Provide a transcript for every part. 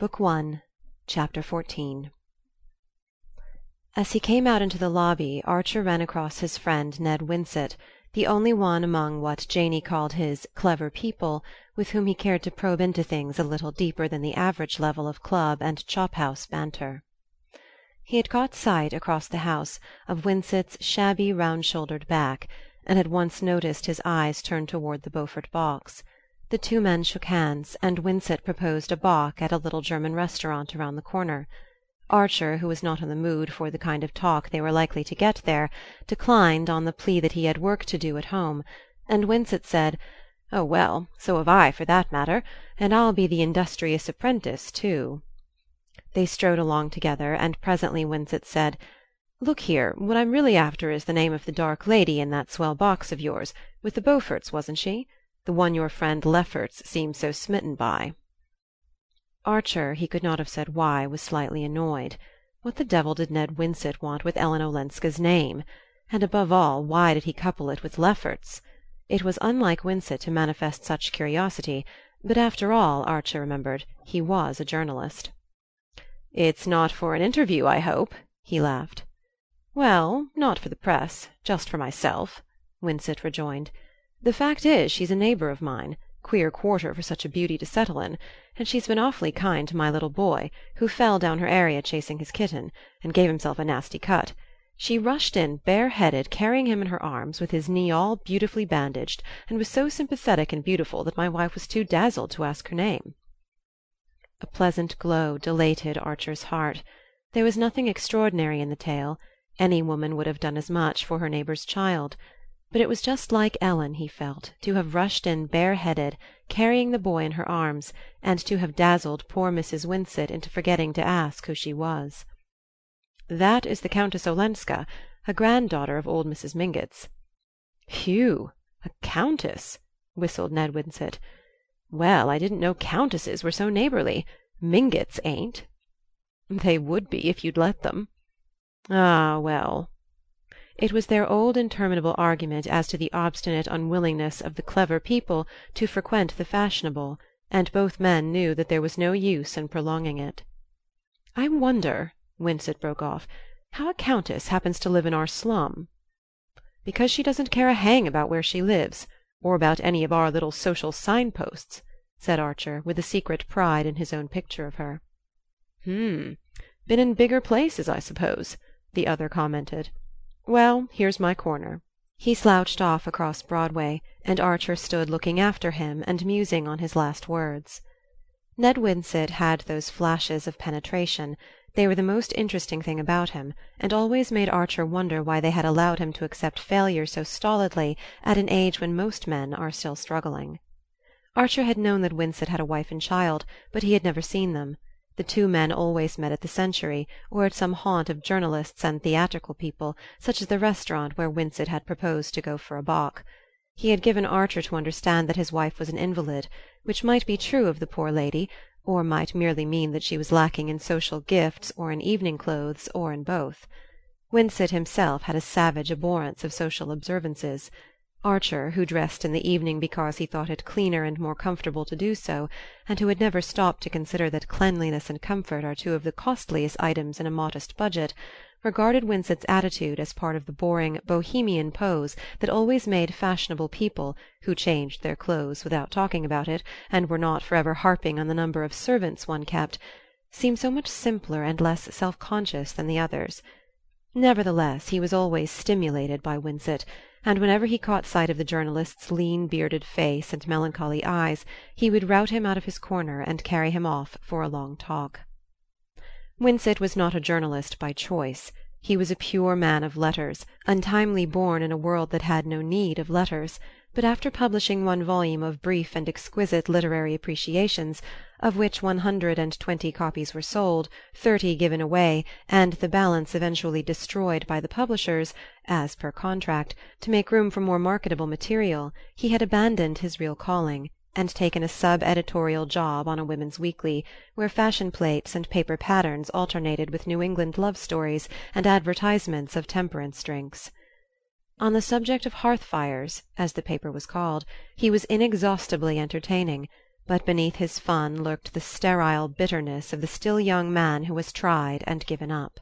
Book One, Chapter XIV As he came out into the lobby Archer ran across his friend Ned Winsett, the only one among what Janey called his "clever people" with whom he cared to probe into things a little deeper than the average level of club and chop house banter. He had caught sight, across the house, of Winsett's shabby round shouldered back, and had once noticed his eyes turned toward the Beaufort box. The two men shook hands, and Winsett proposed a bock at a little German restaurant around the corner. Archer, who was not in the mood for the kind of talk they were likely to get there, declined on the plea that he had work to do at home; and Winsett said: "Oh, well, so have I, for that matter; and I'll be the industrious apprentice too." They strode along together, and presently Winsett said: "Look here, what I'm really after is the name of the dark lady in that swell box of yours with the Beauforts, wasn't she? The one your friend Lefferts seemed so smitten by." Archer, he could not have said why, was slightly annoyed. What the devil did Ned Winsett want with Ellen Olenska's name? And above all, why did he couple it with Lefferts? It was unlike Winsett to manifest such curiosity; but after all, Archer remembered, he was a journalist. "It's not for an interview, I hope?" he laughed. "Well, not for the press just for myself," Winsett rejoined. The fact is, she's a neighbor of mine queer quarter for such a beauty to settle in and she's been awfully kind to my little boy, who fell down her area chasing his kitten, and gave himself a nasty cut. She rushed in bareheaded, carrying him in her arms, with his knee all beautifully bandaged, and was so sympathetic and beautiful that my wife was too dazzled to ask her name." A pleasant glow dilated Archer's heart. There was nothing extraordinary in the tale; any woman would have done as much for her neighbor's child. But it was just like Ellen, he felt, to have rushed in bareheaded, carrying the boy in her arms, and to have dazzled poor Mrs. Winsett into forgetting to ask who she was. "That is the Countess Olenska, a granddaughter of old Mrs. Mingott's." "Whew! A Countess!" whistled Ned Winsett. "Well, I didn't know Countesses were so neighborly. Mingotts ain't." "They would be if you'd let them." "Ah, well it was their old interminable argument as to the obstinate unwillingness of the clever people to frequent the fashionable, and both men knew that there was no use in prolonging it. "I wonder," Winsett broke off, "how a Countess happens to live in our slum." "Because she doesn't care a hang about where she lives, or about any of our little social sign posts," said Archer, with a secret pride in his own picture of her. "Hm! Been in bigger places, I suppose," the other commented. Well, here's my corner." He slouched off across Broadway, and Archer stood looking after him and musing on his last words. Ned Winsett had those flashes of penetration; they were the most interesting thing about him, and always made Archer wonder why they had allowed him to accept failure so stolidly at an age when most men are still struggling. Archer had known that Winsett had a wife and child, but he had never seen them. The two men always met at the Century, or at some haunt of journalists and theatrical people, such as the restaurant where Winsett had proposed to go for a bock. He had given Archer to understand that his wife was an invalid, which might be true of the poor lady, or might merely mean that she was lacking in social gifts or in evening clothes, or in both. Winsett himself had a savage abhorrence of social observances. Archer, who dressed in the evening because he thought it cleaner and more comfortable to do so, and who had never stopped to consider that cleanliness and comfort are two of the costliest items in a modest budget, regarded Winsett's attitude as part of the boring Bohemian pose that always made fashionable people, who changed their clothes without talking about it, and were not forever harping on the number of servants one kept, seem so much simpler and less self conscious than the others. Nevertheless, he was always stimulated by Winsett and whenever he caught sight of the journalist's lean bearded face and melancholy eyes he would rout him out of his corner and carry him off for a long talk. Winsett was not a journalist by choice. He was a pure man of letters, untimely born in a world that had no need of letters but after publishing one volume of brief and exquisite literary appreciations, of which one hundred and twenty copies were sold, thirty given away, and the balance eventually destroyed by the publishers, as per contract, to make room for more marketable material, he had abandoned his real calling, and taken a sub editorial job on a women's weekly, where fashion plates and paper patterns alternated with New England love stories and advertisements of temperance drinks. On the subject of hearth fires, as the paper was called, he was inexhaustibly entertaining, but beneath his fun lurked the sterile bitterness of the still young man who has tried and given up.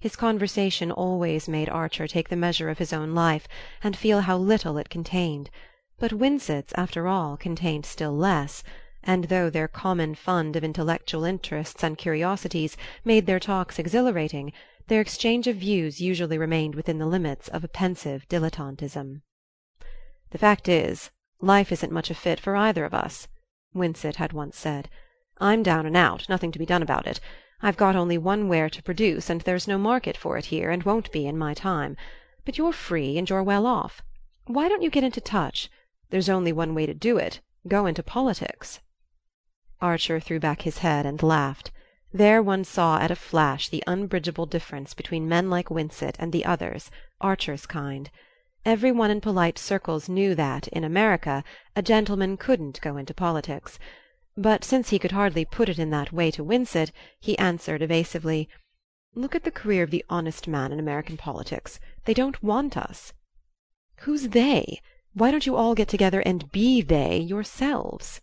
His conversation always made Archer take the measure of his own life and feel how little it contained; but Winsett's, after all, contained still less, and though their common fund of intellectual interests and curiosities made their talks exhilarating, their exchange of views usually remained within the limits of a pensive dilettantism. "The fact is, life isn't much a fit for either of us," Winsett had once said. "I'm down and out nothing to be done about it. I've got only one ware to produce, and there's no market for it here, and won't be in my time. But you're free, and you're well off. Why don't you get into touch? There's only one way to do it go into politics." Archer threw back his head and laughed. There one saw at a flash the unbridgeable difference between men like Winsett and the others, Archer's kind. Every one in polite circles knew that, in America, a gentleman couldn't go into politics; but since he could hardly put it in that way to Winsett, he answered evasively: "Look at the career of the honest man in American politics. They don't want us." "Who's they? Why don't you all get together and be they yourselves?"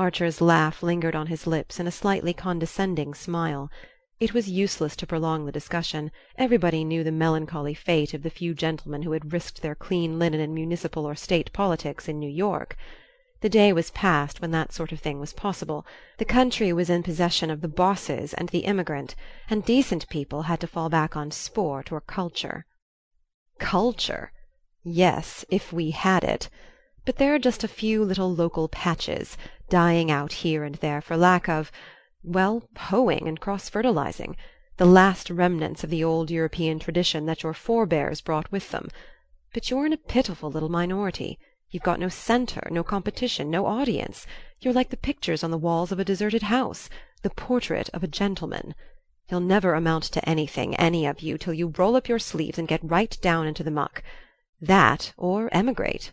Archer's laugh lingered on his lips in a slightly condescending smile. It was useless to prolong the discussion; everybody knew the melancholy fate of the few gentlemen who had risked their clean linen in municipal or state politics in New York. The day was past when that sort of thing was possible; the country was in possession of the bosses and the immigrant, and decent people had to fall back on sport or culture. Culture! Yes, if we had it. But there are just a few little local patches, dying out here and there for lack of well, hoeing and cross fertilizing, the last remnants of the old European tradition that your forebears brought with them. But you're in a pitiful little minority. You've got no centre, no competition, no audience. You're like the pictures on the walls of a deserted house, the portrait of a gentleman. You'll never amount to anything, any of you, till you roll up your sleeves and get right down into the muck. That or emigrate.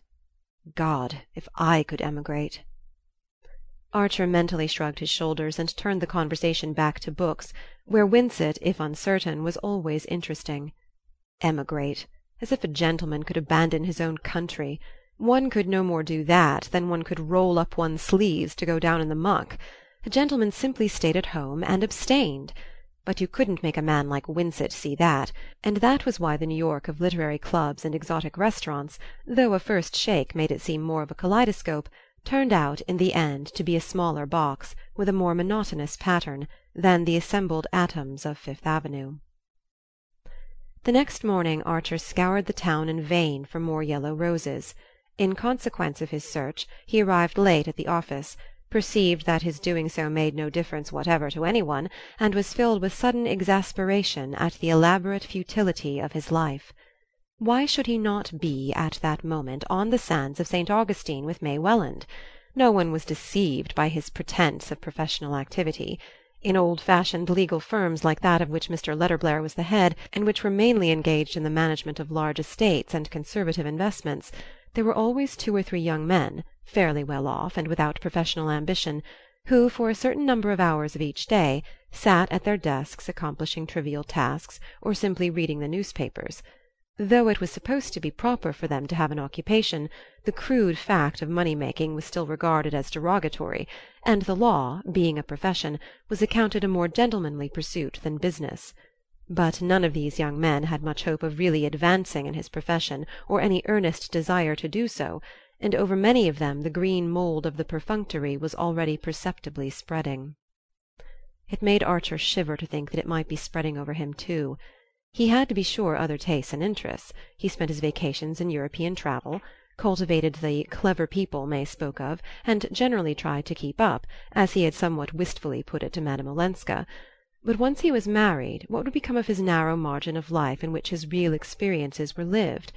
God, if I could emigrate! Archer mentally shrugged his shoulders and turned the conversation back to books, where Winsett, if uncertain, was always interesting. Emigrate! As if a gentleman could abandon his own country! One could no more do that than one could roll up one's sleeves to go down in the muck. A gentleman simply stayed at home and abstained. But you couldn't make a man like Winsett see that, and that was why the New York of literary clubs and exotic restaurants, though a first shake made it seem more of a kaleidoscope turned out in the end to be a smaller box, with a more monotonous pattern, than the assembled atoms of Fifth Avenue. The next morning Archer scoured the town in vain for more yellow roses. In consequence of his search he arrived late at the office, perceived that his doing so made no difference whatever to any one, and was filled with sudden exasperation at the elaborate futility of his life. Why should he not be, at that moment, on the sands of St. Augustine with May Welland? No one was deceived by his pretence of professional activity. In old fashioned legal firms like that of which Mr. Letterblair was the head, and which were mainly engaged in the management of large estates and conservative investments, there were always two or three young men, fairly well off and without professional ambition, who, for a certain number of hours of each day, sat at their desks accomplishing trivial tasks or simply reading the newspapers. Though it was supposed to be proper for them to have an occupation, the crude fact of money making was still regarded as derogatory, and the law, being a profession, was accounted a more gentlemanly pursuit than business. But none of these young men had much hope of really advancing in his profession, or any earnest desire to do so, and over many of them the green mould of the perfunctory was already perceptibly spreading. It made Archer shiver to think that it might be spreading over him too. He had, to be sure, other tastes and interests; he spent his vacations in European travel, cultivated the "clever people" May spoke of, and generally tried to keep up, as he had somewhat wistfully put it to Madame Olenska; but once he was married, what would become of his narrow margin of life in which his real experiences were lived?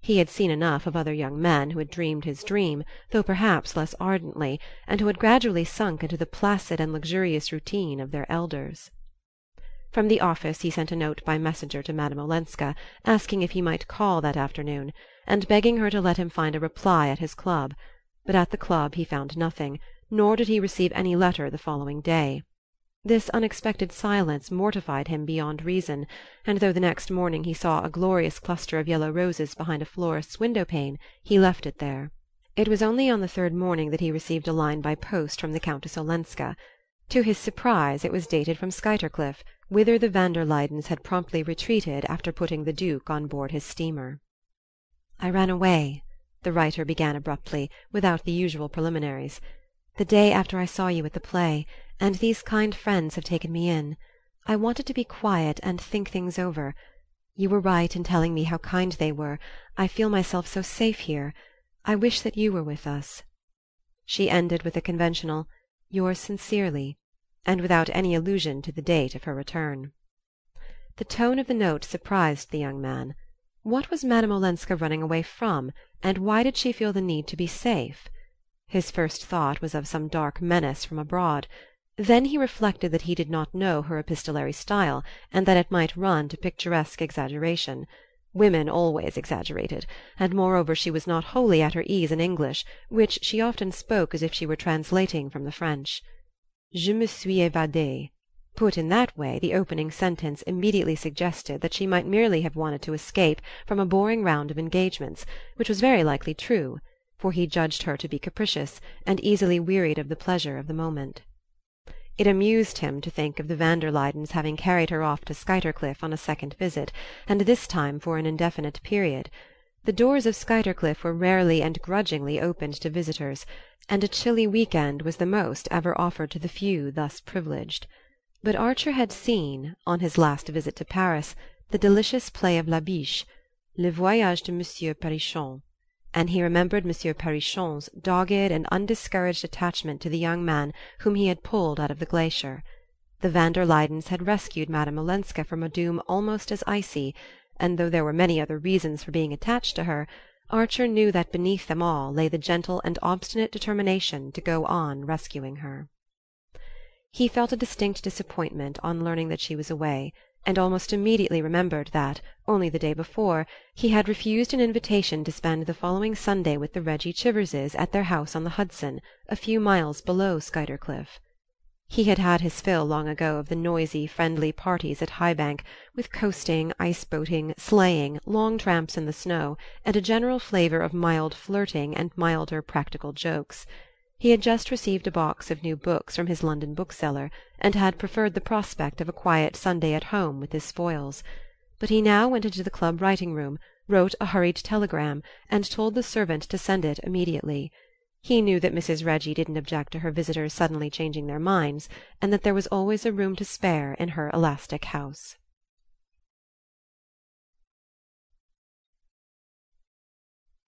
He had seen enough of other young men who had dreamed his dream, though perhaps less ardently, and who had gradually sunk into the placid and luxurious routine of their elders. From the office he sent a note by messenger to Madame Olenska, asking if he might call that afternoon, and begging her to let him find a reply at his club; but at the club he found nothing, nor did he receive any letter the following day. This unexpected silence mortified him beyond reason, and though the next morning he saw a glorious cluster of yellow roses behind a florist's window pane he left it there. It was only on the third morning that he received a line by post from the Countess Olenska. To his surprise it was dated from Skuytercliff, whither the van der Luydens had promptly retreated after putting the Duke on board his steamer. "I ran away," the writer began abruptly, without the usual preliminaries, "the day after I saw you at the play, and these kind friends have taken me in. I wanted to be quiet and think things over. You were right in telling me how kind they were. I feel myself so safe here. I wish that you were with us." She ended with a conventional "Yours sincerely," and without any allusion to the date of her return. The tone of the note surprised the young man. What was Madame Olenska running away from, and why did she feel the need to be safe? His first thought was of some dark menace from abroad. Then he reflected that he did not know her epistolary style, and that it might run to picturesque exaggeration. Women always exaggerated, and moreover she was not wholly at her ease in English, which she often spoke as if she were translating from the French. Je me suis evadée. Put in that way, the opening sentence immediately suggested that she might merely have wanted to escape from a boring round of engagements, which was very likely true, for he judged her to be capricious, and easily wearied of the pleasure of the moment. It amused him to think of the van der Luydens having carried her off to Skuytercliff on a second visit, and this time for an indefinite period. The doors of Skuytercliff were rarely and grudgingly opened to visitors, and a chilly week end was the most ever offered to the few thus privileged. But Archer had seen, on his last visit to Paris, the delicious play of Labiche, Le Voyage de Monsieur Perrichon and he remembered Monsieur Perrichon's dogged and undiscouraged attachment to the young man whom he had pulled out of the glacier. The van der Luydens had rescued Madame Olenska from a doom almost as icy, and though there were many other reasons for being attached to her, Archer knew that beneath them all lay the gentle and obstinate determination to go on rescuing her. He felt a distinct disappointment on learning that she was away and almost immediately remembered that, only the day before, he had refused an invitation to spend the following Sunday with the Reggie Chiverses at their house on the Hudson, a few miles below Skuytercliff. He had had his fill long ago of the noisy friendly parties at High Bank, with coasting, ice boating, sleighing, long tramps in the snow, and a general flavour of mild flirting and milder practical jokes. He had just received a box of new books from his London bookseller, and had preferred the prospect of a quiet Sunday at home with his spoils; but he now went into the club writing room, wrote a hurried telegram, and told the servant to send it immediately. He knew that Mrs. Reggie didn't object to her visitors suddenly changing their minds, and that there was always a room to spare in her elastic house.